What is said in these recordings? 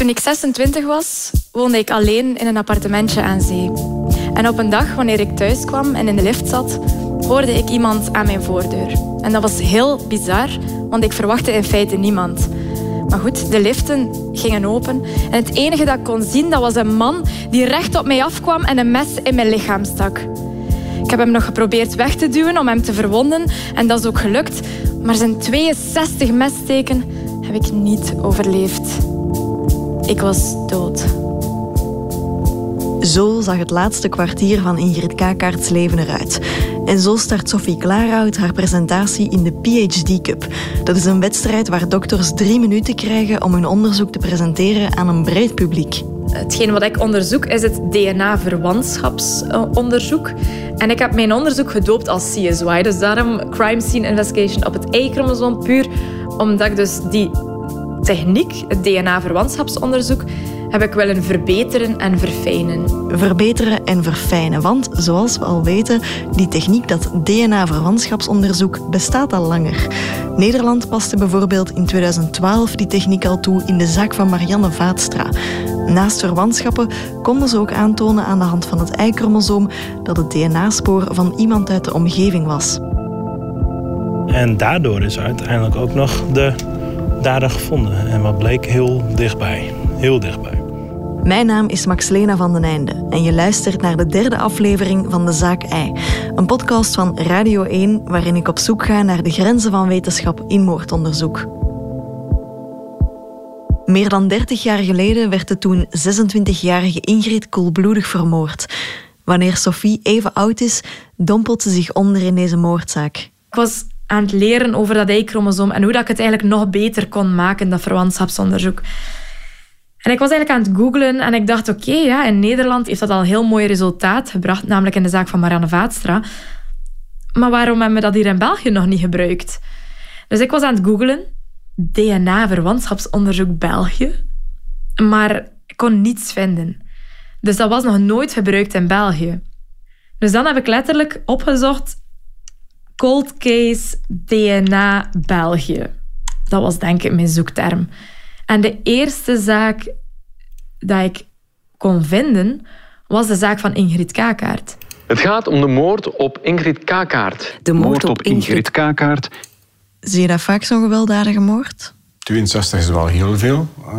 Toen ik 26 was, woonde ik alleen in een appartementje aan zee. En op een dag, wanneer ik thuis kwam en in de lift zat, hoorde ik iemand aan mijn voordeur. En dat was heel bizar, want ik verwachtte in feite niemand. Maar goed, de liften gingen open. En het enige dat ik kon zien, dat was een man die recht op mij afkwam en een mes in mijn lichaam stak. Ik heb hem nog geprobeerd weg te duwen om hem te verwonden. En dat is ook gelukt. Maar zijn 62 messteken heb ik niet overleefd. Ik was dood. Zo zag het laatste kwartier van Ingrid Kakaerts leven eruit. En zo start Sophie Klaarhout haar presentatie in de PhD Cup. Dat is een wedstrijd waar dokters drie minuten krijgen om hun onderzoek te presenteren aan een breed publiek. Hetgeen wat ik onderzoek is het DNA-verwantschapsonderzoek. En ik heb mijn onderzoek gedoopt als CSY. Dus daarom Crime Scene Investigation op het Y-chromosoom. Puur omdat ik dus die techniek, het DNA-verwantschapsonderzoek, heb ik willen verbeteren en verfijnen. Verbeteren en verfijnen, want zoals we al weten, die techniek, dat DNA-verwantschapsonderzoek, bestaat al langer. Nederland paste bijvoorbeeld in 2012 die techniek al toe in de zaak van Marianne Vaatstra. Naast verwantschappen konden ze ook aantonen aan de hand van het Y-chromosoom dat het DNA-spoor van iemand uit de omgeving was. En daardoor is uiteindelijk ook nog de dader gevonden. En wat bleek heel dichtbij. Heel dichtbij. Mijn naam is Maxlena van den Einde en je luistert naar de derde aflevering van De Zaak Ei. Een podcast van Radio 1 waarin ik op zoek ga naar de grenzen van wetenschap in moordonderzoek. Meer dan 30 jaar geleden werd de toen 26-jarige Ingrid koelbloedig vermoord. Wanneer Sophie even oud is, dompelt ze zich onder in deze moordzaak. Ik was aan het leren over dat Y-chromosoom en hoe dat ik het eigenlijk nog beter kon maken, dat verwantschapsonderzoek. En ik was eigenlijk aan het googlen en ik dacht, oké, ja, in Nederland heeft dat al heel mooi resultaat gebracht, namelijk in de zaak van Marianne Vaatstra. Maar waarom hebben we dat hier in België nog niet gebruikt? Dus ik was aan het googlen, DNA-verwantschapsonderzoek België, maar ik kon niets vinden. Dus dat was nog nooit gebruikt in België. Dus dan heb ik letterlijk opgezocht Cold Case DNA België. Dat was denk ik mijn zoekterm. En de eerste zaak dat ik kon vinden, was de zaak van Ingrid Kakaert. Het gaat om de moord op Ingrid Kakaert. De moord, op, Ingrid Kakaert. Zie je dat vaak zo'n gewelddadige moord? 62 is wel heel veel. Uh,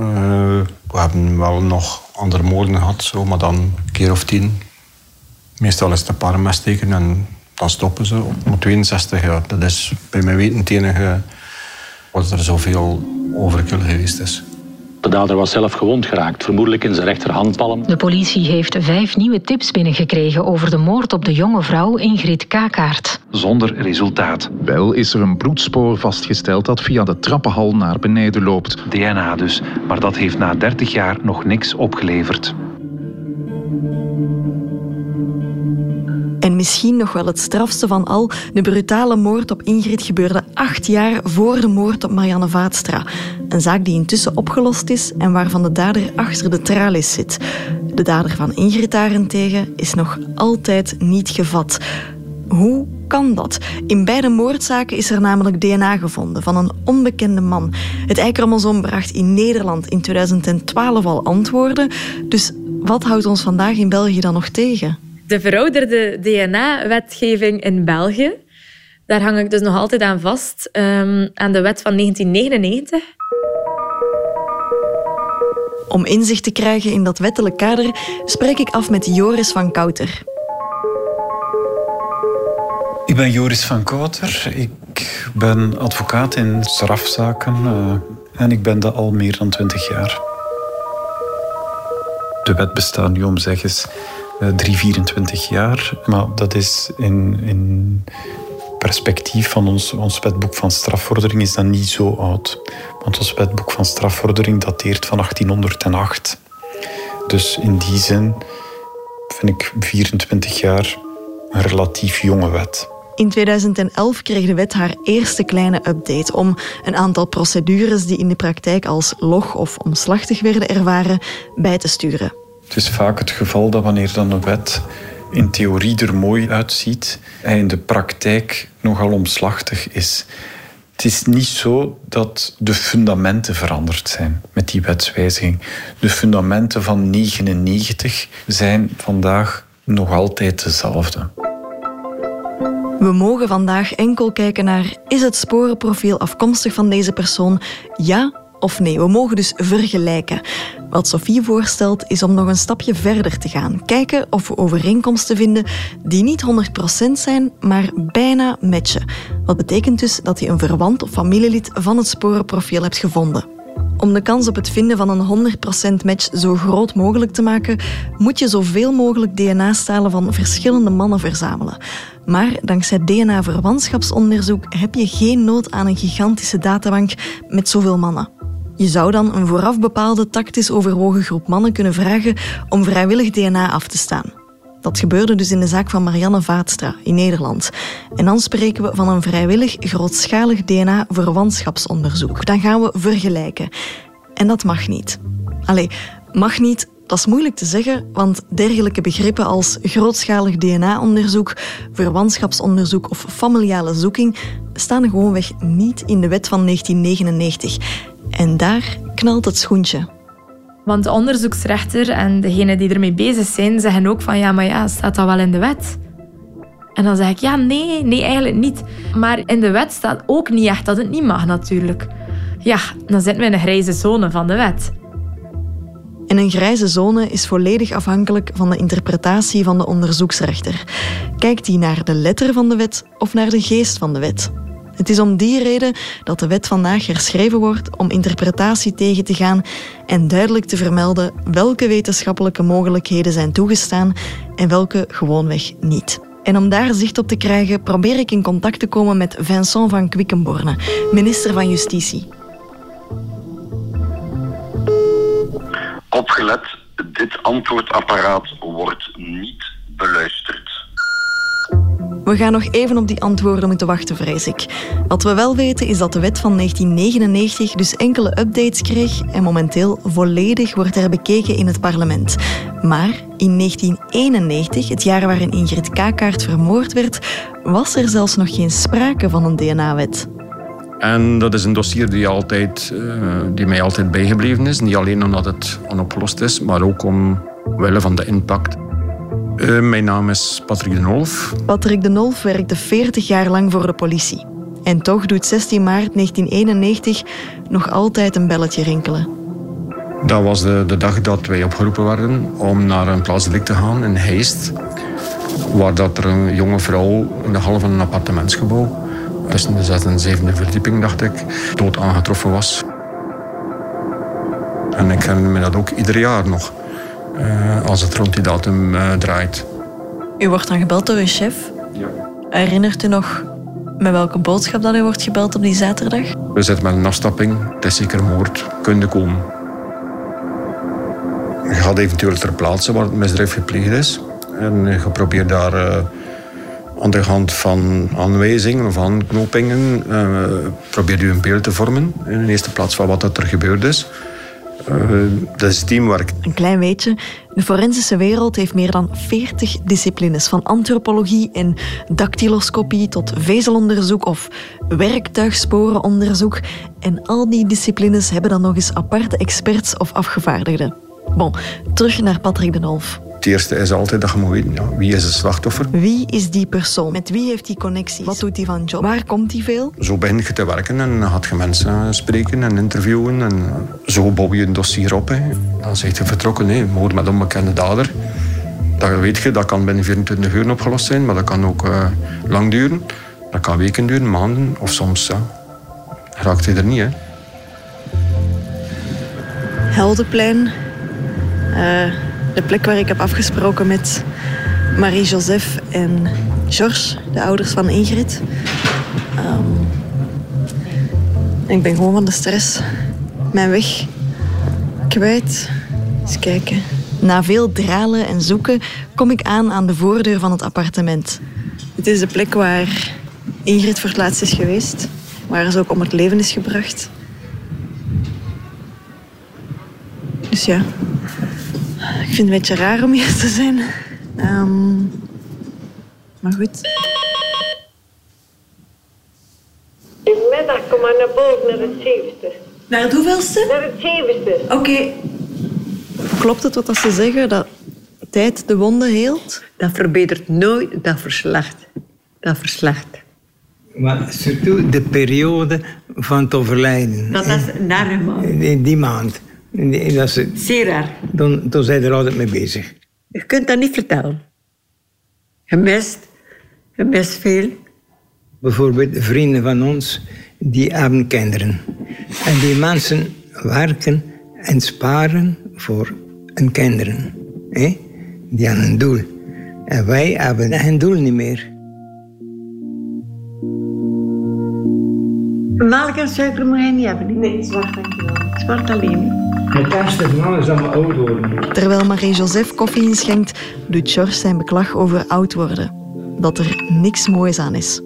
we hebben wel nog andere moorden gehad, zo, maar dan een keer of tien. Meestal is het een paar messteken en dan stoppen ze. Maar 62, ja, dat is bij mij weten het enige wat er zoveel overkill geweest is. De dader was zelf gewond geraakt, vermoedelijk in zijn rechterhandpalm. De politie heeft vijf nieuwe tips binnengekregen over de moord op de jonge vrouw Ingrid Kakaert. Zonder resultaat. Wel is er een bloedspoor vastgesteld dat via de trappenhal naar beneden loopt. DNA dus, maar dat heeft na 30 jaar nog niks opgeleverd. En misschien nog wel het strafste van al, de brutale moord op Ingrid gebeurde acht jaar voor de moord op Marianne Vaatstra. Een zaak die intussen opgelost is en waarvan de dader achter de tralies zit. De dader van Ingrid daarentegen is nog altijd niet gevat. Hoe kan dat? In beide moordzaken is er namelijk DNA gevonden van een onbekende man. Het Y-chromosoom bracht in Nederland in 2012 al antwoorden. Dus wat houdt ons vandaag in België dan nog tegen? De verouderde DNA-wetgeving in België. Daar hang ik dus nog altijd aan vast, um, aan de wet van 1999. Om inzicht te krijgen in dat wettelijk kader spreek ik af met Joris van Kouter. Ik ben Joris van Kouter. Ik ben advocaat in strafzaken uh, en ik ben dat al meer dan twintig jaar. De wet bestaat nu om zeggens 3, eh, 24 jaar. Maar dat is in, in perspectief van ons, ons wetboek van strafvordering is dat niet zo oud. Want ons wetboek van strafvordering dateert van 1808. Dus in die zin vind ik 24 jaar een relatief jonge wet. In 2011 kreeg de wet haar eerste kleine update om een aantal procedures die in de praktijk als log of omslachtig werden ervaren bij te sturen. Het is vaak het geval dat wanneer dan een wet in theorie er mooi uitziet, hij in de praktijk nogal omslachtig is. Het is niet zo dat de fundamenten veranderd zijn met die wetswijziging. De fundamenten van 99 zijn vandaag nog altijd dezelfde. We mogen vandaag enkel kijken naar is het sporenprofiel afkomstig van deze persoon, ja of nee. We mogen dus vergelijken. Wat Sophie voorstelt is om nog een stapje verder te gaan. Kijken of we overeenkomsten vinden die niet 100% zijn, maar bijna matchen. Wat betekent dus dat je een verwant of familielid van het sporenprofiel hebt gevonden. Om de kans op het vinden van een 100% match zo groot mogelijk te maken, moet je zoveel mogelijk DNA-stalen van verschillende mannen verzamelen. Maar dankzij DNA-verwantschapsonderzoek heb je geen nood aan een gigantische databank met zoveel mannen. Je zou dan een vooraf bepaalde tactisch overwogen groep mannen kunnen vragen om vrijwillig DNA af te staan. Dat gebeurde dus in de zaak van Marianne Vaatstra in Nederland. En dan spreken we van een vrijwillig grootschalig DNA-verwantschapsonderzoek. Dan gaan we vergelijken. En dat mag niet. Allee, mag niet, dat is moeilijk te zeggen, want dergelijke begrippen als grootschalig DNA-onderzoek, verwantschapsonderzoek of familiale zoeking staan gewoonweg niet in de wet van 1999. En daar knalt het schoentje. Want de onderzoeksrechter en degenen die ermee bezig zijn, zeggen ook van ja, maar ja, staat dat wel in de wet? En dan zeg ik ja, nee, nee, eigenlijk niet. Maar in de wet staat ook niet echt dat het niet mag natuurlijk. Ja, dan zitten we in een grijze zone van de wet. En een grijze zone is volledig afhankelijk van de interpretatie van de onderzoeksrechter. Kijkt hij naar de letter van de wet of naar de geest van de wet? Het is om die reden dat de wet vandaag herschreven wordt om interpretatie tegen te gaan en duidelijk te vermelden welke wetenschappelijke mogelijkheden zijn toegestaan en welke gewoonweg niet. En om daar zicht op te krijgen, probeer ik in contact te komen met Vincent van Quickenborne, minister van Justitie. Opgelet, dit antwoordapparaat wordt niet beluisterd. We gaan nog even op die antwoorden moeten wachten, vrees ik. Wat we wel weten is dat de wet van 1999 dus enkele updates kreeg en momenteel volledig wordt herbekeken in het parlement. Maar in 1991, het jaar waarin Ingrid Kakaert vermoord werd, was er zelfs nog geen sprake van een DNA-wet. En dat is een dossier die, altijd, uh, die mij altijd bijgebleven is. Niet alleen omdat het onopgelost is, maar ook omwille van de impact. Uh, mijn naam is Patrick de Nolf. Patrick de Nolf werkte 40 jaar lang voor de politie. En toch doet 16 maart 1991 nog altijd een belletje rinkelen. Dat was de, de dag dat wij opgeroepen werden om naar een plaatselijk te gaan in Heist. Waar dat er een jonge vrouw in de hal van een appartementsgebouw, tussen de zesde en zevende verdieping, dacht ik, dood aangetroffen was. En ik herinner me dat ook ieder jaar nog. Uh, als het rond die datum uh, draait. U wordt dan gebeld door uw chef? Ja. Herinnert u nog met welke boodschap dat u wordt gebeld op die zaterdag? We zitten met een afstapping. Het is zeker moord. Kunnen komen. Je gaat eventueel ter plaatse waar het misdrijf gepleegd is. En je probeert daar uh, aan de hand van aanwijzingen of aanknopingen... probeert u een beeld te vormen. In de eerste plaats van wat er gebeurd is. Uh, dat is teamwork. Een klein beetje. De forensische wereld heeft meer dan 40 disciplines. Van antropologie en dactyloscopie tot vezelonderzoek of werktuigsporenonderzoek. En al die disciplines hebben dan nog eens aparte experts of afgevaardigden. Bon, terug naar Patrick de Nolf. Het eerste is altijd dat je moet weten, ja, wie is het slachtoffer? Wie is die persoon? Met wie heeft hij connecties? Wat doet hij van job? Waar komt hij veel? Zo begin je te werken en dan gaat je mensen spreken en interviewen. En zo bouw je een dossier op. Hè. Dan zeg je vertrokken, nee, moord met onbekende dader. Dat weet je, dat kan binnen 24 uur opgelost zijn, maar dat kan ook uh, lang duren. Dat kan weken duren, maanden of soms ja, raakt hij er niet. Hè. Heldenplein. Uh, de plek waar ik heb afgesproken met Marie-Joseph en Georges, de ouders van Ingrid. Um, ik ben gewoon van de stress mijn weg kwijt. Eens kijken. Na veel dralen en zoeken kom ik aan aan de voordeur van het appartement. Het is de plek waar Ingrid voor het laatst is geweest. Waar ze ook om het leven is gebracht. Dus ja, vind het een beetje raar om hier te zijn. Um, maar goed. Met dag, kom maar naar boven, naar het zevende. Naar het hoeveelste? Naar het zevende. Oké. Klopt het wat ze zeggen, dat tijd de wonden heelt? Dat verbetert nooit, dat verslacht. Dat verslacht. Maar surtout de periode van het overlijden. Dat is naar een maand. Die, die maand. Die- dat is, Zeer raar. dan, dan zijn er altijd mee bezig. Je kunt dat niet vertellen. Je mist. Je mist veel. Bijvoorbeeld vrienden van ons, die hebben kinderen. En die mensen werken en sparen voor hun kinderen. hè? Die hebben een doel. En wij hebben geen doel niet meer. Melk en suiker moet je niet hebben. Nee, zwart dankjewel. Zwart alleen. Het beste van alles is dat we oud worden. Terwijl Marie-Joseph koffie inschenkt, doet George zijn beklag over oud worden. Dat er niks moois aan is.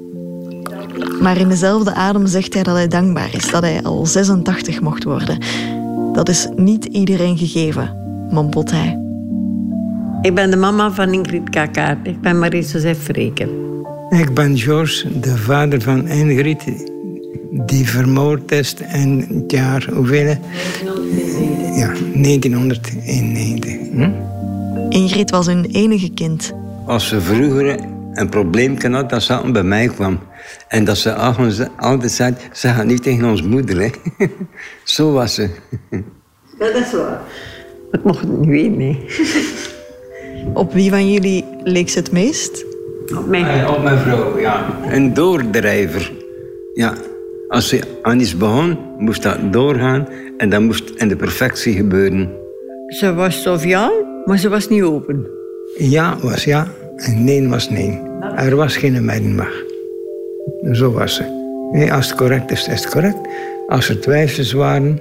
Maar in dezelfde adem zegt hij dat hij dankbaar is dat hij al 86 mocht worden. Dat is niet iedereen gegeven, mompelt hij. Ik ben de mama van Ingrid Kakaert. Ik ben Marie-Joseph Vreken. Ik ben George, de vader van Ingrid, die vermoord is in het jaar hoeveel? Ja, 1991. Hm? Ingrid was hun enige kind. Als ze vroeger een probleem had, dat ze bij mij kwam. En dat ze altijd- altijd zei, ze gaat niet tegen ons moeder. Hè. Zo was ze. Dat is waar. Ik mocht het niet weten, nee. Op wie van jullie leek ze het meest? Op mij. op mijn vrouw, ja. Een doordrijver. Ja, als ze aan iets begon, moest dat doorgaan. En dat moest in de perfectie gebeuren. Ze was sofiaal, maar ze was niet open. Ja was ja en nee was nee. Er was geen middenweg. Zo was ze. Nee, als het correct is, is het correct. Als er twijfels waren,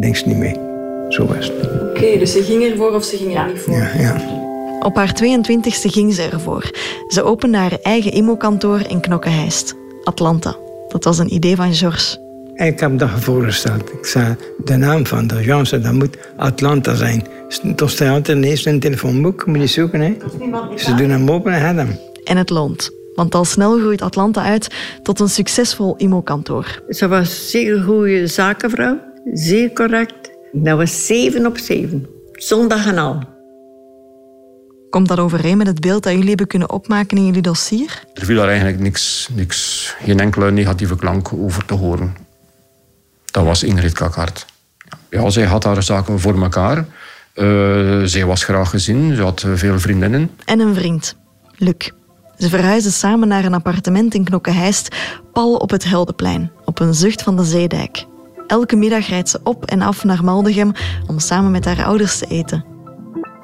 denk ze niet mee. Zo was het. Oké, dus ze ging ervoor of ze ging er niet voor? Ja, ja. Op haar 22e ging ze ervoor. Ze opende haar eigen immokantoor in Knokkenheist, Atlanta. Dat was een idee van George. Ik heb dat voorgesteld. Ik zei, de naam van de agence, dat moet Atlanta zijn. Ineens in een telefoonboek, moet je zoeken. Hè? Ze doen hem open en hebben hem. En het loont. Want al snel groeit Atlanta uit tot een succesvol immokantoor. Ze was een zeer goede zakenvrouw. Zeer correct. Dat was zeven op zeven. Zondag en al. Komt dat overeen met het beeld dat jullie hebben kunnen opmaken in jullie dossier? Er viel daar eigenlijk niks, niks, geen enkele negatieve klank over te horen. Dat was Ingrid Kakart. Ja, zij had haar zaken voor elkaar. Eh, zij was graag gezien, ze had veel vriendinnen. En een vriend, Luc. Ze verhuisden samen naar een appartement in Knokkenheist, pal op het Heldeplein, op een zucht van de Zeedijk. Elke middag rijdt ze op en af naar Maldegem om samen met haar ouders te eten.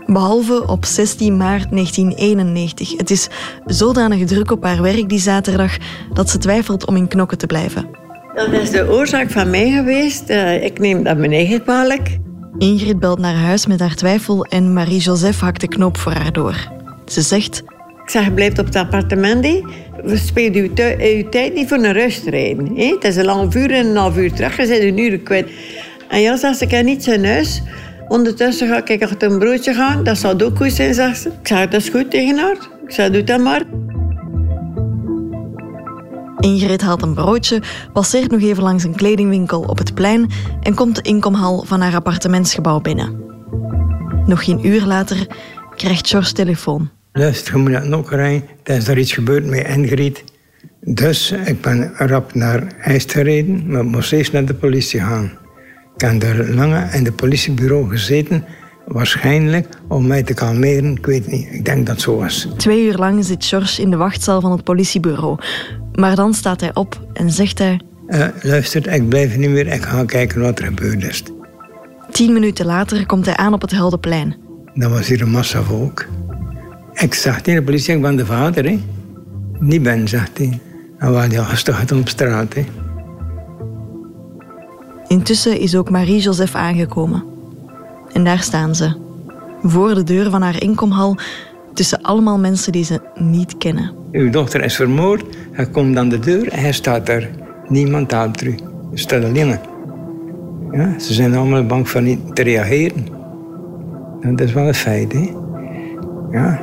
Behalve op 16 maart 1991. Het is zodanig druk op haar werk die zaterdag dat ze twijfelt om in Knokken te blijven. Dat is de oorzaak van mij geweest. Eh, ik neem dat mijn eigen kwalijk. Ingrid belt naar huis met haar twijfel en Marie-Joseph hakt de knoop voor haar door. Ze zegt... Ik zeg, blijf op het appartement. We spelen uw, tu- uw tijd niet voor een rust rijden. hè. Het is een half uur en een half uur terug. Je bent een uur kwijt. En ja, ze, ik heb niets in huis. Ondertussen ga ik achter een broodje gaan. Dat zou ook goed zijn, zegt ze. Ik zeg, dat is goed tegen haar. Ik zeg, doe dat maar. Ingrid haalt een broodje, passeert nog even langs een kledingwinkel op het plein en komt de inkomhal van haar appartementsgebouw binnen. Nog geen uur later krijgt George telefoon. Luister, je moet naar nog rijden. Er is daar iets gebeurd met Ingrid. Dus ik ben rap naar IJs gereden, maar ik moest eerst naar de politie gaan. Ik heb daar lang in het politiebureau gezeten, waarschijnlijk om mij te kalmeren. Ik weet niet, ik denk dat het zo was. Twee uur lang zit George in de wachtzaal van het politiebureau. Maar dan staat hij op en zegt hij... Eh, luister, ik blijf niet meer, ik ga kijken wat er gebeurd is. Tien minuten later komt hij aan op het Heldeplein. Dat was hier een massa volk. Ik zag tegen de politie, ik ben de vader, hè. Niet ben, zegt hij. En ja, gasten gaat op straat, hè. Intussen is ook Marie-Joseph aangekomen. En daar staan ze. Voor de deur van haar inkomhal, tussen allemaal mensen die ze niet kennen. Uw dochter is vermoord, hij komt aan de deur en hij staat daar. Niemand helpt u. Je staat alleen. Ja, ze zijn allemaal bang van niet te reageren. Dat is wel een feit, hè. Ja.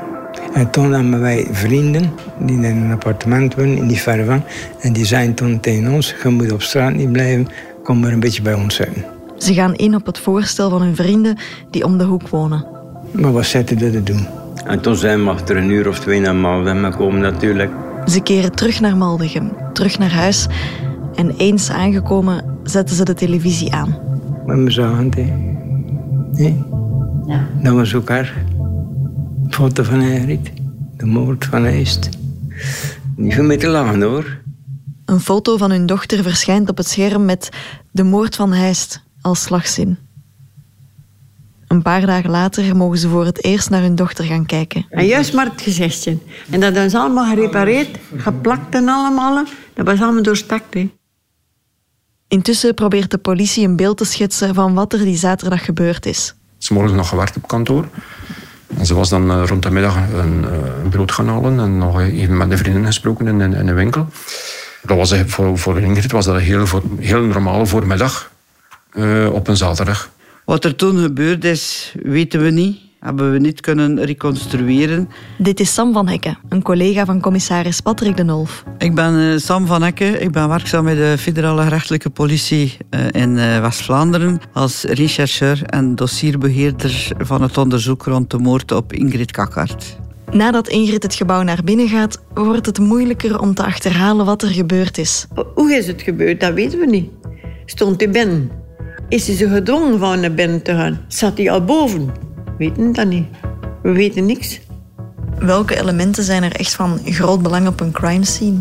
En toen hebben wij vrienden die in een appartement wonen, niet ver van. En die zeiden toen tegen ons, je moet op straat niet blijven, kom maar een beetje bij ons zijn. Ze gaan in op het voorstel van hun vrienden die om de hoek wonen. Maar wat zetten ze te doen? En toen zijn we achter een uur of twee naar Maldegem gekomen natuurlijk. Ze keren terug naar Maldegem, terug naar huis. En eens aangekomen zetten ze de televisie aan. Met mijn hand, hè. Nee? Ja. Dat was ook haar. Foto van Ingrid. De moord van Eist. Niet veel mee te lachen, hoor. Een foto van hun dochter verschijnt op het scherm met de moord van Heist als slagzin. Een paar dagen later mogen ze voor het eerst naar hun dochter gaan kijken. En juist maar het gezichtje. En dat is allemaal gerepareerd, geplakt en allemaal. Dat was allemaal doorstakt. Hè. Intussen probeert de politie een beeld te schetsen van wat er die zaterdag gebeurd is. Ze morgen nog gewerkt op kantoor. En ze was dan eh, rond de middag een, eh, een brood gaan halen en nog even met de vrienden gesproken in, in, in de winkel. Dat was eh, voor, voor Ingrid was dat een heel, voor, heel normale voormiddag uh, op een zaterdag. Wat er toen gebeurd is, weten we niet. Hebben we niet kunnen reconstrueren. Dit is Sam van Hekken, een collega van commissaris Patrick de Nolf. Ik ben Sam van Hekken. Ik ben werkzaam bij de federale gerechtelijke politie in West-Vlaanderen als rechercheur en dossierbeheerder van het onderzoek rond de moord op Ingrid Kakkart. Nadat Ingrid het gebouw naar binnen gaat, wordt het moeilijker om te achterhalen wat er gebeurd is. Hoe is het gebeurd? Dat weten we niet. Stond hij binnen? Is hij zo gedwongen van naar binnen te gaan? Zat hij al boven? We weten dat niet. We weten niks. Welke elementen zijn er echt van groot belang op een crime scene?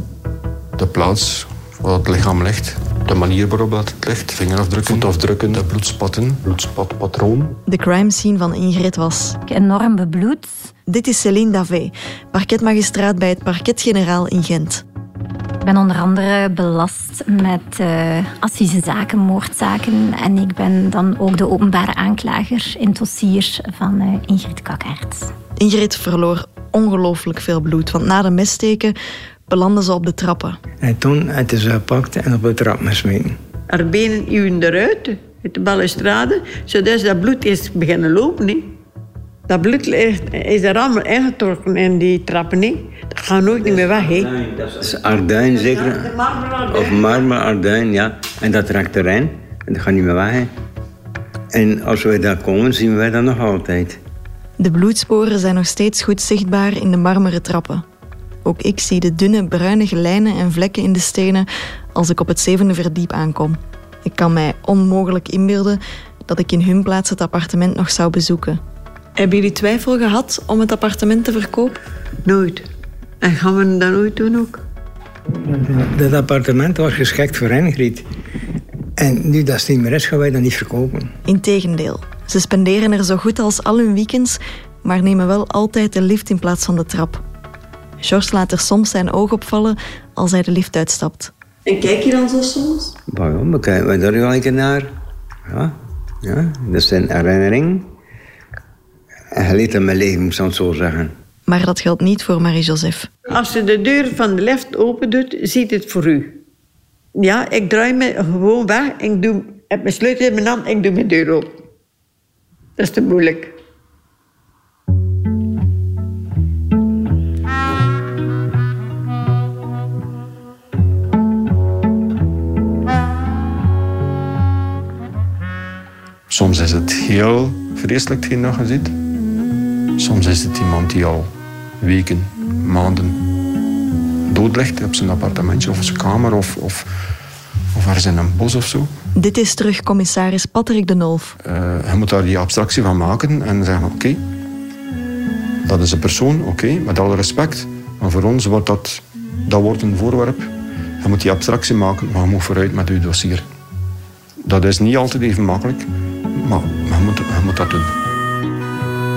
De plaats waar het lichaam ligt. De manier waarop het ligt. Vingerafdrukken, voetafdrukken, de bloedspatten, bloedspatpatroon. De crime scene van Ingrid was... Enorm bebloed. Dit is Céline Davé, parketmagistraat bij het parket-generaal in Gent. Ik ben onder andere belast met uh, assisezaken, moordzaken. En ik ben dan ook de openbare aanklager in het dossier van uh, Ingrid Kakkaert. Ingrid verloor ongelooflijk veel bloed, want na de messteken belandde ze op de trappen. En toen had ze gepakt en op de trap gesmeten. Haar benen uwen eruit, uit de balustrade, zodat dat bloed is beginnen lopen. He. Dat bloed is er allemaal ingetrokken in die trappen. niet. Dat gaat nooit niet meer weg. He. Dat is arduin zeker? Of marmer arduin, ja. En dat raakt erin en dat gaat niet meer weg. He. En als wij daar komen, zien wij dat nog altijd. De bloedsporen zijn nog steeds goed zichtbaar in de marmeren trappen. Ook ik zie de dunne bruinige lijnen en vlekken in de stenen als ik op het zevende verdiep aankom. Ik kan mij onmogelijk inbeelden dat ik in hun plaats het appartement nog zou bezoeken. Hebben jullie twijfel gehad om het appartement te verkopen? Nooit. En gaan we dat nooit doen ook? Dat appartement was geschikt voor Ingrid. En nu dat het niet meer is, gaan wij dat niet verkopen. Integendeel. Ze spenderen er zo goed als al hun weekends, maar nemen wel altijd de lift in plaats van de trap. George laat er soms zijn oog opvallen als hij de lift uitstapt. En kijk je dan zo soms? Waarom? We kijken daar wel een keer naar. Ja, ja, dat is een herinnering. En geleerd in mijn leven, ik zou het zo zeggen. Maar dat geldt niet voor Marie-Joseph. Als ze de deur van de lift open doet, ziet het voor u. Ja, ik draai me gewoon weg. Ik doe, heb mijn sleutel in mijn hand en ik doe mijn deur open. Dat is te moeilijk. Soms is het heel vreselijk dat je ziet. Soms is het iemand die al weken, maanden dood ligt op zijn appartementje of zijn kamer of, of, of ergens in een bos of zo. Dit is terug commissaris Patrick de Nolf. Uh, je moet daar die abstractie van maken en zeggen: oké, dat is een persoon, oké, met alle respect. Maar voor ons wordt dat, dat wordt een voorwerp. Je moet die abstractie maken, maar je moet vooruit met je dossier. Dat is niet altijd even makkelijk, maar je moet, je moet dat doen.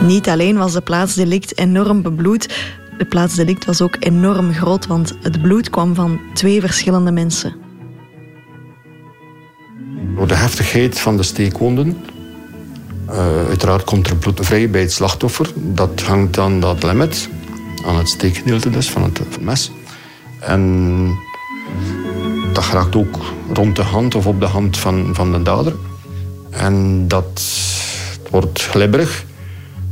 Niet alleen was de plaatsdelict enorm bebloed, de plaatsdelict was ook enorm groot, want het bloed kwam van twee verschillende mensen. Door de heftigheid van de steekwonden, uh, uiteraard komt er bloed vrij bij het slachtoffer. Dat hangt aan dat limit, aan het steekgedeelte dus van het mes. En dat raakt ook rond de hand of op de hand van, van de dader. En dat wordt glibberig.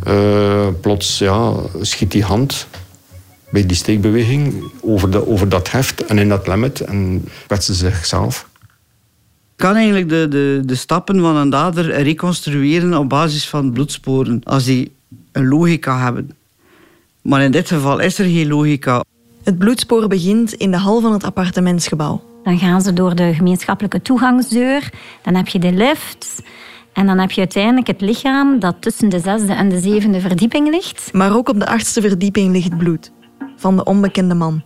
Uh, plots ja, schiet die hand bij die steekbeweging over, de, over dat heft en in dat limit en kwetsen ze zichzelf. kan eigenlijk de, de, de stappen van een dader reconstrueren op basis van bloedsporen, als die een logica hebben. Maar in dit geval is er geen logica. Het bloedspoor begint in de hal van het appartementsgebouw. Dan gaan ze door de gemeenschappelijke toegangsdeur. Dan heb je de lift. En dan heb je uiteindelijk het lichaam dat tussen de zesde en de zevende verdieping ligt. Maar ook op de achtste verdieping ligt bloed. Van de onbekende man.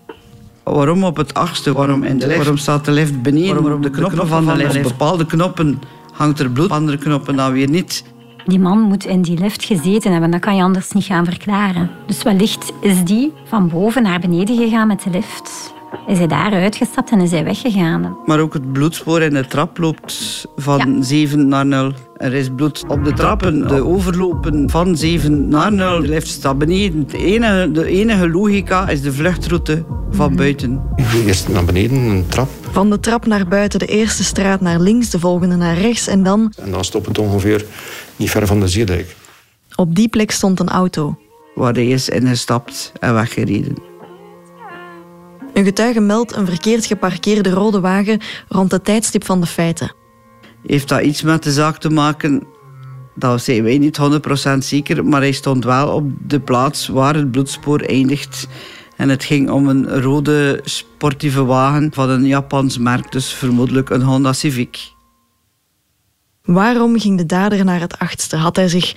Waarom op het achtste? Waarom in de lift? Waarom staat de lift beneden? Waarom op de knoppen, van de lift? Op bepaalde knoppen hangt er bloed, andere knoppen dan weer niet. Die man moet in die lift gezeten hebben. Dat kan je anders niet gaan verklaren. Dus wellicht is die van boven naar beneden gegaan met de lift. Is hij daar uitgestapt en is hij weggegaan. Maar ook het bloedspoor in de trap loopt van 7 naar 0. Er is bloed op de trappen, de overlopen van 7 naar 0. De lift staat beneden. De enige, de enige logica is de vluchtroute van mhm. buiten. Eerst naar beneden, een trap. Van de trap naar buiten, de eerste straat naar links, de volgende naar rechts en dan... En dan stopt het ongeveer niet ver van de zeedijk. Op die plek stond een auto. Waar hij is ingestapt en weggereden. Een getuige meldt een verkeerd geparkeerde rode wagen rond het tijdstip van de feiten. Heeft dat iets met de zaak te maken? Dat zijn wij niet 100% zeker, maar hij stond wel op de plaats waar het bloedspoor eindigt. En het ging om een rode sportieve wagen van een Japans merk, dus vermoedelijk een Honda Civic. Waarom ging de dader naar het achtste? Had hij zich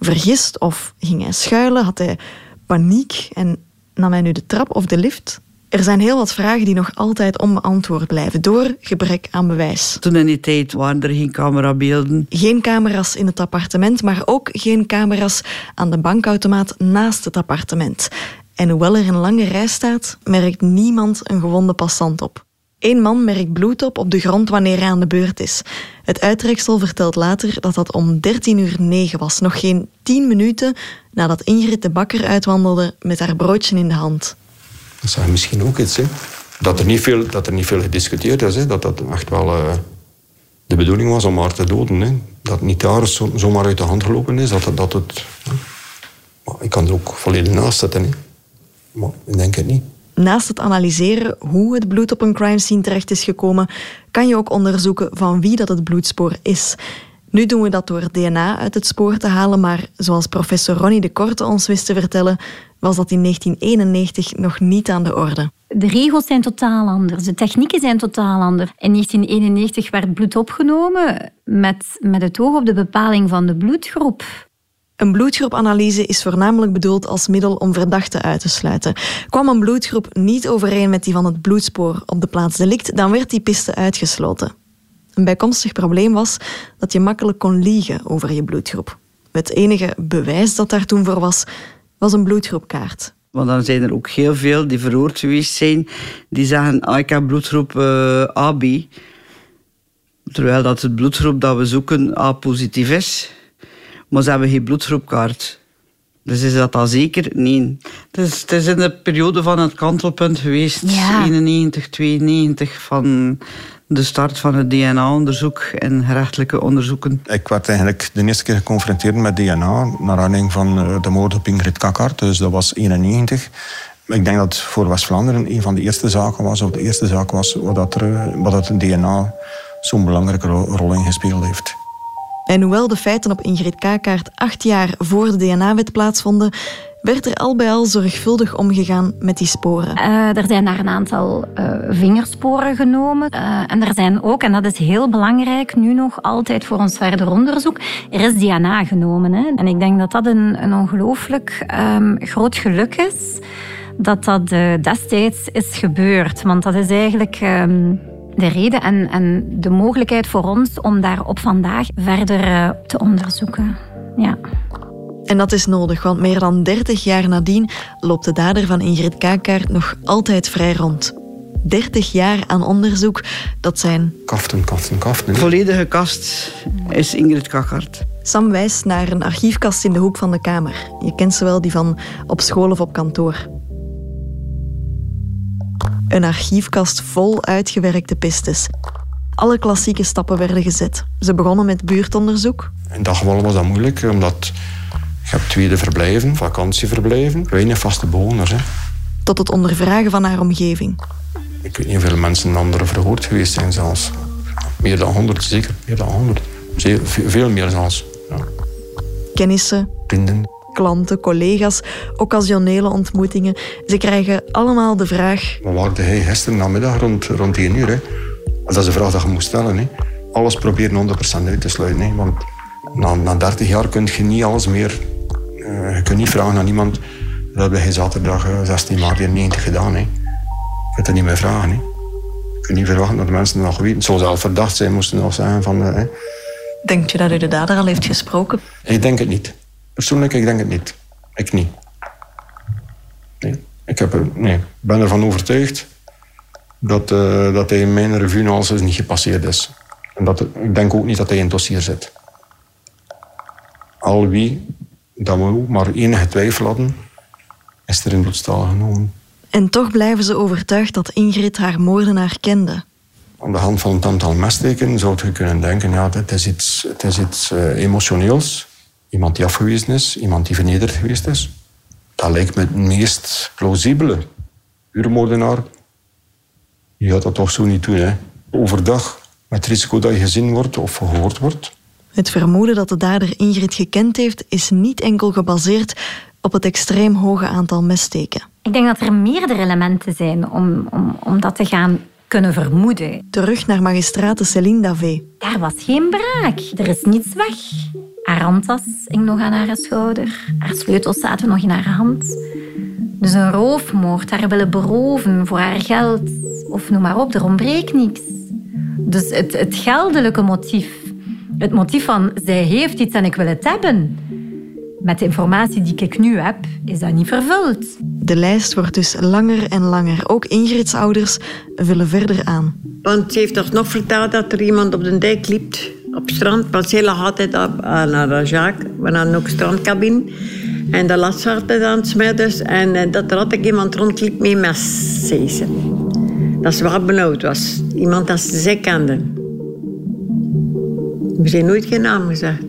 vergist of ging hij schuilen? Had hij paniek en nam hij nu de trap of de lift? Er zijn heel wat vragen die nog altijd onbeantwoord blijven door gebrek aan bewijs. Toen in die tijd waren er geen camerabeelden. Geen camera's in het appartement, maar ook geen camera's aan de bankautomaat naast het appartement. En hoewel er een lange rij staat, merkt niemand een gewonde passant op. Eén man merkt bloed op op de grond wanneer hij aan de beurt is. Het uittreksel vertelt later dat dat om 13 uur 9 was, nog geen 10 minuten nadat Ingrid de bakker uitwandelde met haar broodje in de hand. Dat je misschien ook iets. Hè. Dat, er niet veel, dat er niet veel gediscuteerd is. Hè. Dat dat echt wel uh, de bedoeling was om haar te doden. Hè. Dat niet daar zo, zomaar uit de hand gelopen is. Dat, dat het, ik kan er ook volledig naast zetten. Hè. Maar ik denk het niet. Naast het analyseren hoe het bloed op een crime scene terecht is gekomen, kan je ook onderzoeken van wie dat het bloedspoor is. Nu doen we dat door DNA uit het spoor te halen, maar zoals professor Ronnie de Korte ons wist te vertellen, was dat in 1991 nog niet aan de orde. De regels zijn totaal anders, de technieken zijn totaal anders. In 1991 werd bloed opgenomen met, met het oog op de bepaling van de bloedgroep. Een bloedgroepanalyse is voornamelijk bedoeld als middel om verdachten uit te sluiten. Kwam een bloedgroep niet overeen met die van het bloedspoor op de plaats delict, dan werd die piste uitgesloten. Een bijkomstig probleem was dat je makkelijk kon liegen over je bloedgroep. Het enige bewijs dat daar toen voor was, was een bloedgroepkaart. Want dan zijn er ook heel veel die veroord geweest zijn, die zeggen, ah, ik heb bloedgroep uh, eh, AB. Terwijl dat het bloedgroep dat we zoeken A positief is. Maar ze hebben geen bloedgroepkaart. Dus is dat dan zeker? Nee. Het is, het is in de periode van het kantelpunt geweest. Ja. 91, 92 van de start van het DNA-onderzoek en gerechtelijke onderzoeken. Ik werd eigenlijk de eerste keer geconfronteerd met DNA naar aanleiding van eh, de moord op Ingrid Kakkart. Dus dat was 91. Ik denk dat voor West-Vlaanderen een van de eerste zaken was, of de eerste zaak was, waar dat, er, eh, waar dat DNA zo'n belangrijke rol in gespeeld heeft. En hoewel de feiten op Ingrid Kakaert acht jaar voor de DNA-wet plaatsvonden, werd er al bij al zorgvuldig omgegaan met die sporen. Uh, er zijn daar een aantal uh, vingersporen genomen. Uh, en er zijn ook, en dat is heel belangrijk, nu nog altijd voor ons verder onderzoek, er is DNA genomen. Hè. En ik denk dat dat een, een ongelooflijk um, groot geluk is dat dat destijds is gebeurd. Want dat is eigenlijk... Um, de reden en, en de mogelijkheid voor ons om daar op vandaag verder te onderzoeken. Ja. En dat is nodig, want meer dan 30 jaar nadien loopt de dader van Ingrid Kakaert nog altijd vrij rond. 30 jaar aan onderzoek, dat zijn... Kaften, kaften, kaften. Volledige kast is Ingrid Kakaert. Sam wijst naar een archiefkast in de hoek van de kamer. Je kent ze wel, die van op school of op kantoor. Een archiefkast vol uitgewerkte pistes. Alle klassieke stappen werden gezet. Ze begonnen met buurtonderzoek. In dat geval was dat moeilijk, omdat Je hebt tweede verblijven, vakantieverblijven, weinig vaste bewoners. Hè. Tot het ondervragen van haar omgeving. Ik weet niet hoeveel mensen anderen verhoord geweest zijn zelfs. Meer dan 100, zeker. Meer dan 100. Zeer, veel meer zelfs. Ja. Kennissen, Vrienden. klanten, collega's, occasionele ontmoetingen. Ze krijgen allemaal de vraag... Wat waarde hij gisteren namiddag rond, rond 1 uur? Hè? Dat is een vraag die je moet stellen. Hè? Alles proberen 100% uit te sluiten. Hè? Want na, na 30 jaar kun je niet alles meer... Uh, je kunt niet vragen aan iemand... Dat je zaterdag uh, 16 maart 90 gedaan. Hè? Je kunt het niet meer vragen. Hè? Je kunt niet verwachten dat de mensen nog weten. Zo zelf verdacht zijn, moesten nog zeggen van... Uh, Denkt je dat u de dader al heeft gesproken? Ik denk het niet. Persoonlijk, ik denk het niet. Ik niet. Nee. Ik heb er, nee. ben ervan overtuigd dat, uh, dat hij in mijn revue niet gepasseerd is. En dat, ik denk ook niet dat hij in het dossier zit. Al wie dat we ook maar enige twijfel hadden, is er in bloedstaal genomen. En toch blijven ze overtuigd dat Ingrid haar moordenaar kende. Aan de hand van het aantal messteken zou je kunnen denken, ja, het is iets, het is iets uh, emotioneels. Iemand die afgewezen is, iemand die vernederd geweest is. Dat lijkt me het meest plausibele. Uurmoordenaar, je gaat dat toch zo niet doen, hè. Overdag, met het risico dat je gezien wordt of gehoord wordt. Het vermoeden dat de dader Ingrid gekend heeft, is niet enkel gebaseerd op het extreem hoge aantal messteken. Ik denk dat er meerdere elementen zijn om, om, om dat te gaan kunnen vermoeden. Terug naar magistrate Céline Davé. Daar was geen braak. Er is niets weg. Haar handtas hing nog aan haar schouder. Haar sleutels zaten nog in haar hand. Dus een roofmoord, haar willen beroven voor haar geld. Of noem maar op, er ontbreekt niks. Dus het, het geldelijke motief. Het motief van, zij heeft iets en ik wil het hebben. Met de informatie die ik nu heb, is dat niet vervuld. De lijst wordt dus langer en langer. Ook Ingrid's ouders vullen verder aan. Want ze heeft ons nog verteld dat er iemand op de dijk liep, op het strand. Want ze lag altijd op, naar de Jacques. We hadden ook strandcabine. En dat ze altijd aan het. En dat er altijd iemand rondliep met mes, zei ze. Dat ze wel benauwd was. Iemand dat ze zij kende. We zijn nooit geen naam gezegd.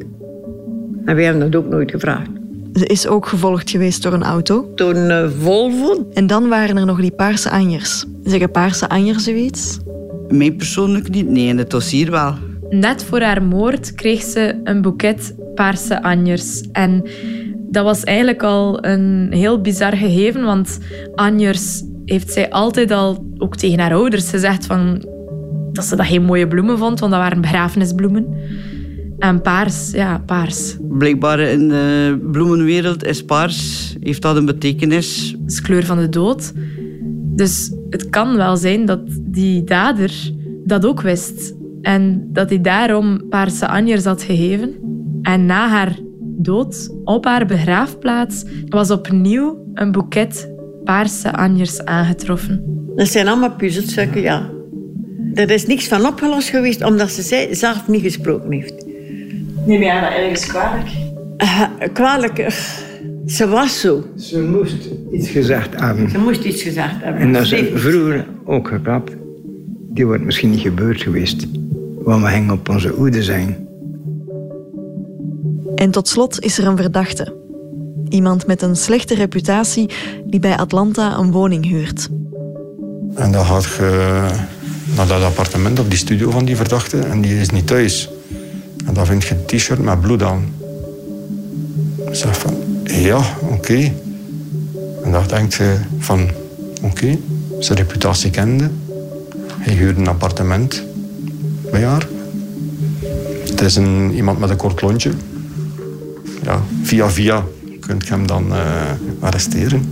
En we hebben dat ook nooit gevraagd. Ze is ook gevolgd geweest door een auto. Door een uh, Volvo. En dan waren er nog die paarse anjers. Zeggen paarse anjers zoiets? Mij persoonlijk niet, nee. In het dossier wel. Net voor haar moord kreeg ze een boeket paarse anjers. En dat was eigenlijk al een heel bizar gegeven, want anjers heeft zij altijd al, ook tegen haar ouders, gezegd van, dat ze dat geen mooie bloemen vond, want dat waren begrafenisbloemen. En paars, ja, paars. Blijkbaar in de bloemenwereld is paars, heeft dat een betekenis. Het is kleur van de dood. Dus het kan wel zijn dat die dader dat ook wist. En dat hij daarom paarse anjers had gegeven. En na haar dood, op haar begraafplaats, was opnieuw een boeket paarse anjers aangetroffen. Dat zijn allemaal puzzelstukken, ja. Er is niks van opgelost geweest, omdat ze zelf niet gesproken heeft. Neem jij dat ergens kwalijk? Uh, kwalijk? Ze was zo. Ze moest iets gezegd hebben. Ze moest iets gezegd hebben. En dat is vroeger ook geklapt. Die wordt misschien niet gebeurd geweest. Want we hingen op onze hoede zijn. En tot slot is er een verdachte. Iemand met een slechte reputatie die bij Atlanta een woning huurt. En dan gaat je naar dat appartement of die studio van die verdachte en die is niet thuis. En dan vind je een t-shirt met bloed aan. Ik zeg van, ja, oké. En dan denkt je van, oké, okay, zijn reputatie kende. Hij huurde een appartement bij haar. Het is een, iemand met een kort lontje. Ja, via via kunt je hem dan uh, arresteren.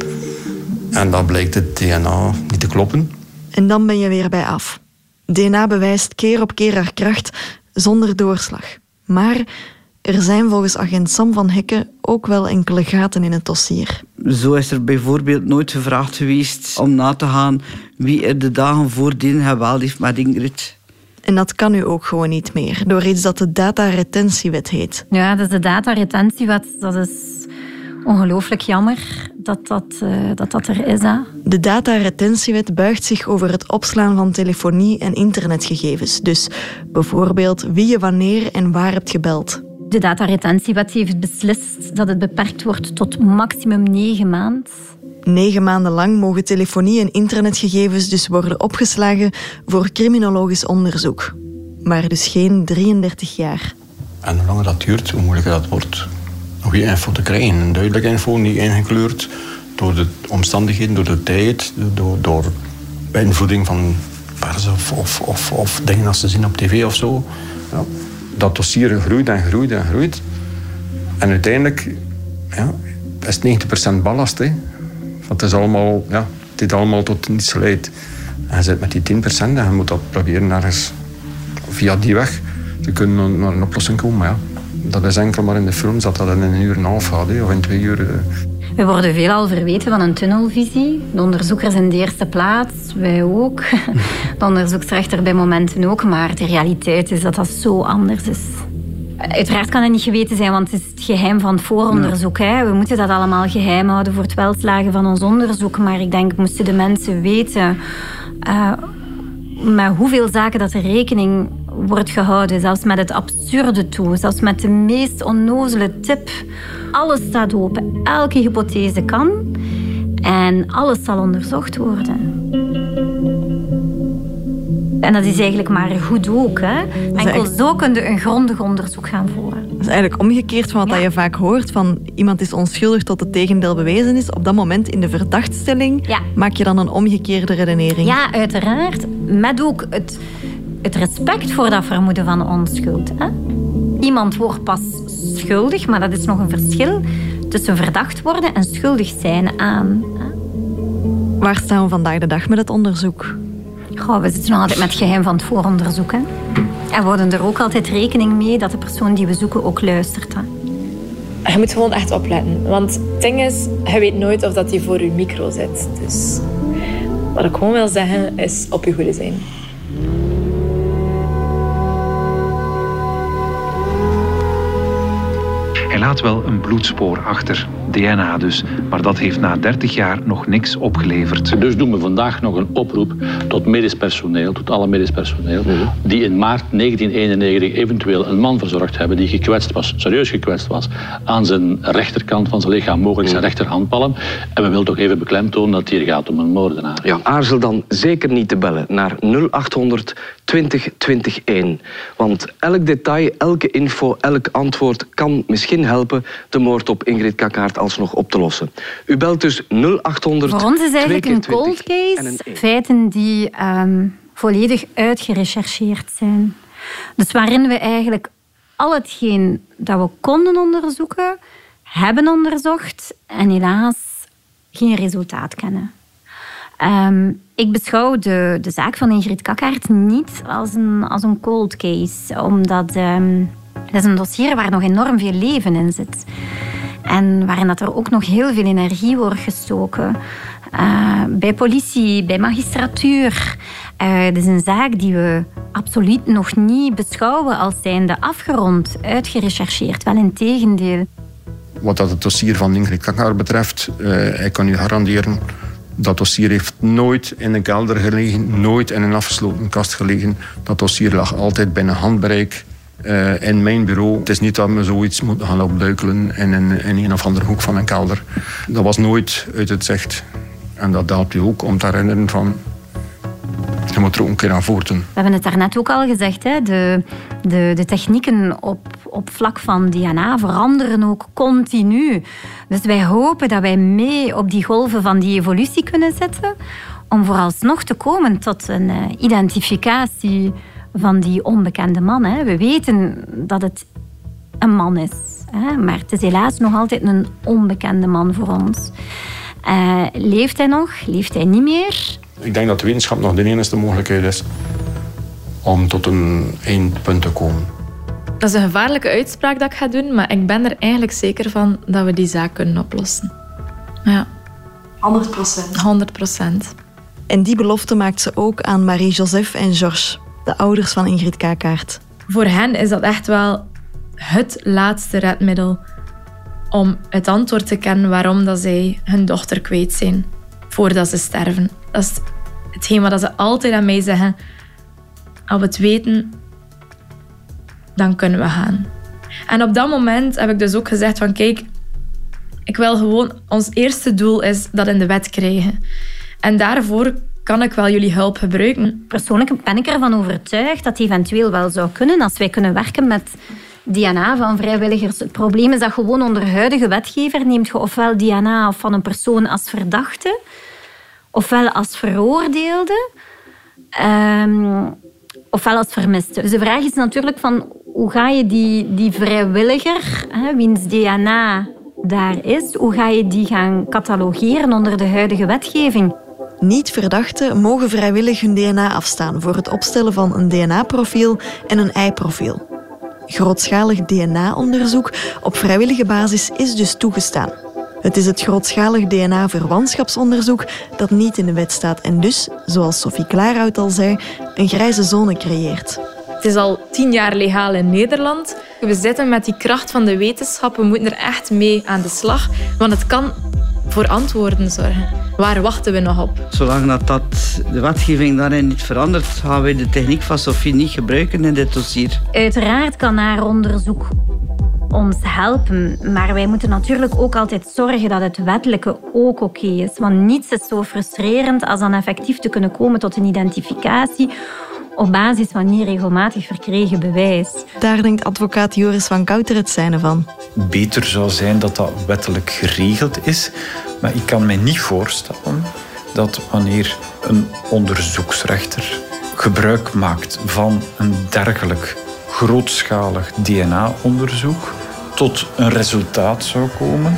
En dan blijkt het DNA niet te kloppen. En dan ben je weer bij af. DNA bewijst keer op keer haar kracht zonder doorslag. Maar er zijn volgens agent Sam van Hekken ook wel enkele gaten in het dossier. Zo is er bijvoorbeeld nooit gevraagd geweest om na te gaan wie er de dagen voordien geweld heeft met Ingrid. En dat kan nu ook gewoon niet meer, door iets dat de dataretentiewet heet. Ja, dat is de dataretentiewet. Dat is ongelooflijk jammer dat dat, uh, dat, dat er is. Hè. De dataretentiewet buigt zich over het opslaan van telefonie- en internetgegevens. Dus bijvoorbeeld wie je wanneer en waar hebt gebeld. De dataretentiewet heeft beslist dat het beperkt wordt tot maximum negen maanden. Negen maanden lang mogen telefonie- en internetgegevens dus worden opgeslagen voor criminologisch onderzoek. Maar dus geen 33 jaar. En hoe langer dat duurt, hoe moeilijker dat wordt. Goede info te krijgen. Een duidelijke info, niet ingekleurd door de omstandigheden, door de tijd, door, door beïnvloeding van pers of, of, of, of dingen als ze zien op tv of zo. Ja, dat dossier groeit en groeit en groeit. En uiteindelijk ja, is het 90% ballast. Hè. Want het is allemaal, ja, is allemaal tot niets geleid. En je zit met die 10% en je moet dat proberen ergens via die weg te kunnen naar een oplossing komen. Ja, dat is enkel maar in de films dat dat in een uur en een half gaat, of in twee uur. eh. We worden veelal verweten van een tunnelvisie. De onderzoekers in de eerste plaats, wij ook. De onderzoeksrechter bij momenten ook. Maar de realiteit is dat dat zo anders is. Uiteraard kan het niet geweten zijn, want het is het geheim van het vooronderzoek. Hè. We moeten dat allemaal geheim houden voor het welslagen van ons onderzoek. Maar ik denk, moesten de mensen weten uh, met hoeveel zaken dat er rekening wordt gehouden, zelfs met het absurde toe, zelfs met de meest onnozele tip. Alles staat open, elke hypothese kan en alles zal onderzocht worden. En dat is eigenlijk maar goed ook. Hè? Enkel zo kun je een grondig onderzoek gaan voeren. Dat is eigenlijk omgekeerd van wat ja. je vaak hoort. Van iemand is onschuldig tot het tegendeel bewezen is. Op dat moment in de verdachtstelling ja. maak je dan een omgekeerde redenering. Ja, uiteraard. Met ook het, het respect voor dat vermoeden van onschuld. Hè? Iemand wordt pas schuldig, maar dat is nog een verschil tussen verdacht worden en schuldig zijn aan. Hè? Waar staan we vandaag de dag met het onderzoek? Goh, we zitten nog altijd met het geheim van het vooronderzoek. Hè? En we houden er ook altijd rekening mee dat de persoon die we zoeken ook luistert. Hè? Je moet gewoon echt opletten. Want het ding is, je weet nooit of dat die voor je micro zit. Dus wat ik gewoon wil zeggen, is op je goede zijn. Hij laat wel een bloedspoor achter, DNA dus, maar dat heeft na 30 jaar nog niks opgeleverd. Dus doen we vandaag nog een oproep tot medisch personeel, tot alle medisch personeel, die in maart 1991 eventueel een man verzorgd hebben die gekwetst was, serieus gekwetst was, aan zijn rechterkant van zijn lichaam, mogelijk zijn rechterhandpalm. En we willen toch even beklemtonen dat het hier gaat om een moordenaar. Ja, aarzel dan zeker niet te bellen naar 0800 20 20 1. Want elk detail, elke info, elk antwoord kan misschien helpen de moord op Ingrid Kakkaert alsnog op te lossen. U belt dus 0800 Voor ons is eigenlijk een cold case feiten die um, volledig uitgerechercheerd zijn. Dus waarin we eigenlijk al hetgeen dat we konden onderzoeken, hebben onderzocht en helaas geen resultaat kennen. Um, ik beschouw de, de zaak van Ingrid Kakkaert niet als een, als een cold case, omdat um, het is een dossier waar nog enorm veel leven in zit. En waarin dat er ook nog heel veel energie wordt gestoken. Uh, bij politie, bij magistratuur. Uh, het is een zaak die we absoluut nog niet beschouwen als zijnde afgerond, uitgerechercheerd. Wel in tegendeel. Wat dat het dossier van Ingrid Kakkaert betreft, uh, ik kan u garanderen dat dossier heeft nooit in een kelder gelegen, nooit in een afgesloten kast gelegen. Dat dossier lag altijd binnen handbereik uh, in mijn bureau. Het is niet dat we zoiets moeten gaan opduikelen in een, in een of andere hoek van een kelder. Dat was nooit uit het zicht. En dat helpt je ook om te herinneren van... Je moet er ook een keer aan voorten. We hebben het daarnet ook al gezegd. Hè? De, de, de technieken op, op vlak van DNA veranderen ook continu. Dus wij hopen dat wij mee op die golven van die evolutie kunnen zetten. Om vooralsnog te komen tot een uh, identificatie van die onbekende man. Hè. We weten dat het een man is. Hè, maar het is helaas nog altijd een onbekende man voor ons. Uh, leeft hij nog? Leeft hij niet meer? Ik denk dat de wetenschap nog de enige mogelijkheid is om tot een eindpunt te komen. Dat is een gevaarlijke uitspraak dat ik ga doen, maar ik ben er eigenlijk zeker van dat we die zaak kunnen oplossen. Ja. 100 procent. 100 procent. En die belofte maakt ze ook aan Marie-Joseph en Georges de ouders van Ingrid Kakkaert. Voor hen is dat echt wel het laatste redmiddel om het antwoord te kennen waarom dat zij hun dochter kwijt zijn voordat ze sterven. Dat is hetgeen wat ze altijd aan mij zeggen. Als we het weten, dan kunnen we gaan. En op dat moment heb ik dus ook gezegd van kijk, ik wil gewoon, ons eerste doel is dat in de wet krijgen. En daarvoor kan ik wel jullie hulp gebruiken. Persoonlijk ben ik ervan overtuigd dat eventueel wel zou kunnen als wij kunnen werken met DNA van vrijwilligers. Het probleem is dat gewoon onder huidige wetgever neemt je ofwel DNA van een persoon als verdachte, ofwel als veroordeelde, um, ofwel als vermiste. Dus de vraag is natuurlijk van hoe ga je die, die vrijwilliger, hè, wiens DNA daar is, hoe ga je die gaan catalogeren onder de huidige wetgeving? Niet-verdachten mogen vrijwillig hun DNA afstaan voor het opstellen van een DNA-profiel en een ei-profiel. Grootschalig DNA-onderzoek op vrijwillige basis is dus toegestaan. Het is het grootschalig DNA-verwantschapsonderzoek dat niet in de wet staat en dus, zoals Sophie Klaarhout al zei, een grijze zone creëert. Het is al tien jaar legaal in Nederland. We zitten met die kracht van de wetenschap. We moeten er echt mee aan de slag. Want het kan voor antwoorden zorgen. Waar wachten we nog op? Zolang dat, dat de wetgeving daarin niet verandert, gaan we de techniek van Sophie niet gebruiken in dit dossier. Uiteraard kan haar onderzoek ons helpen. Maar wij moeten natuurlijk ook altijd zorgen dat het wettelijke ook oké is. Want niets is zo frustrerend als dan effectief te kunnen komen tot een identificatie op basis van niet regelmatig verkregen bewijs. Daar denkt advocaat Joris van Kouter het zijne van. Beter zou zijn dat dat wettelijk geregeld is, maar ik kan mij niet voorstellen dat wanneer een onderzoeksrechter gebruik maakt van een dergelijk grootschalig DNA-onderzoek tot een resultaat zou komen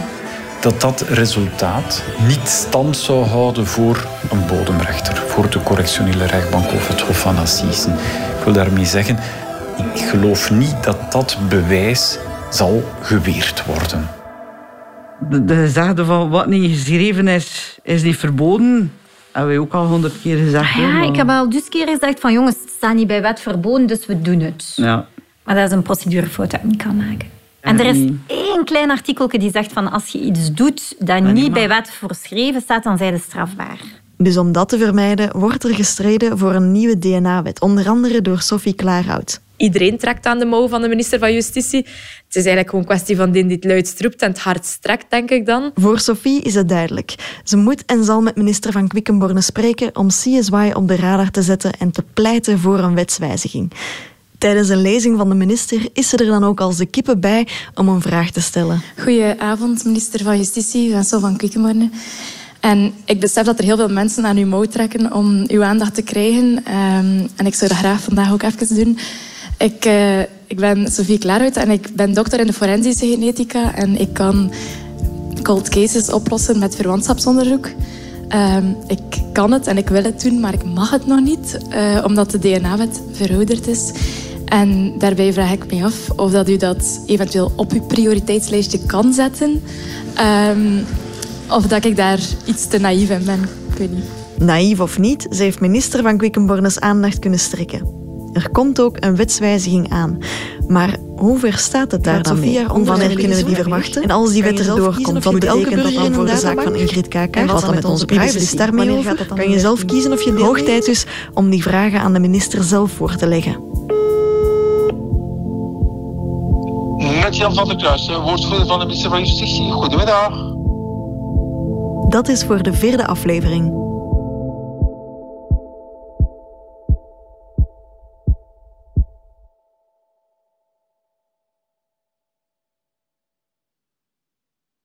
dat dat resultaat niet stand zou houden voor een bodemrechter, voor de correctionele rechtbank of het Hof van Assisen. Ik wil daarmee zeggen, ik geloof niet dat dat bewijs zal geweerd worden. De, de van wat niet geschreven is, is niet verboden. Hebben we ook al honderd keer gezegd. Ja, ik heb al dus keer gezegd van jongens, het staat niet bij wet verboden, dus we doen het. Ja. Maar dat is een procedurefout dat ik niet kan maken. En er is één klein artikel die zegt van als je iets doet dat niet bij wet voorschreven staat, dan zijn ze strafbaar. Dus om dat te vermijden, wordt er gestreden voor een nieuwe DNA-wet, onder andere door Sophie Klaarhout. Iedereen trekt aan de mouw van de minister van Justitie. Het is eigenlijk gewoon een kwestie van die dit luid stroept en het hard strekt, denk ik dan. Voor Sophie is het duidelijk. Ze moet en zal met minister van Quickenborne spreken om CSY op de radar te zetten en te pleiten voor een wetswijziging. Tijdens een lezing van de minister is ze er dan ook als de kippen bij om een vraag te stellen. Goedenavond, minister van Justitie, Vincent van Quickenborne. En ik besef dat er heel veel mensen aan uw mouw trekken om uw aandacht te krijgen. Um, en ik zou dat graag vandaag ook even doen. Ik, uh, ik ben Sophie Klaarhout en ik ben dokter in de forensische genetica. En ik kan cold cases oplossen met verwantschapsonderzoek. Um, ik kan het en ik wil het doen, maar ik mag het nog niet, uh, omdat de DNA-wet verouderd is. En daarbij vraag ik me af of dat u dat eventueel op uw prioriteitslijstje kan zetten. Um, of dat ik daar iets te naïef in ben. Ik weet niet. Naïef of niet, ze heeft minister van Quickenbornes aandacht kunnen strekken. Er komt ook een wetswijziging aan. Maar hoe ver staat het daar dan mee? Wanneer kunnen we die verwachten? En als die wet erdoor komt, wat betekent dat dan voor de zaak van Ingrid Kaka? En wat dan met onze privacy daarmee over? Kan je zelf kiezen of je Hoog tijd dus om die vragen aan de minister zelf voor te leggen. Jan van der Kruis, woordvoerder van de minister van Justitie. Goedemiddag. Dat is voor de vierde aflevering.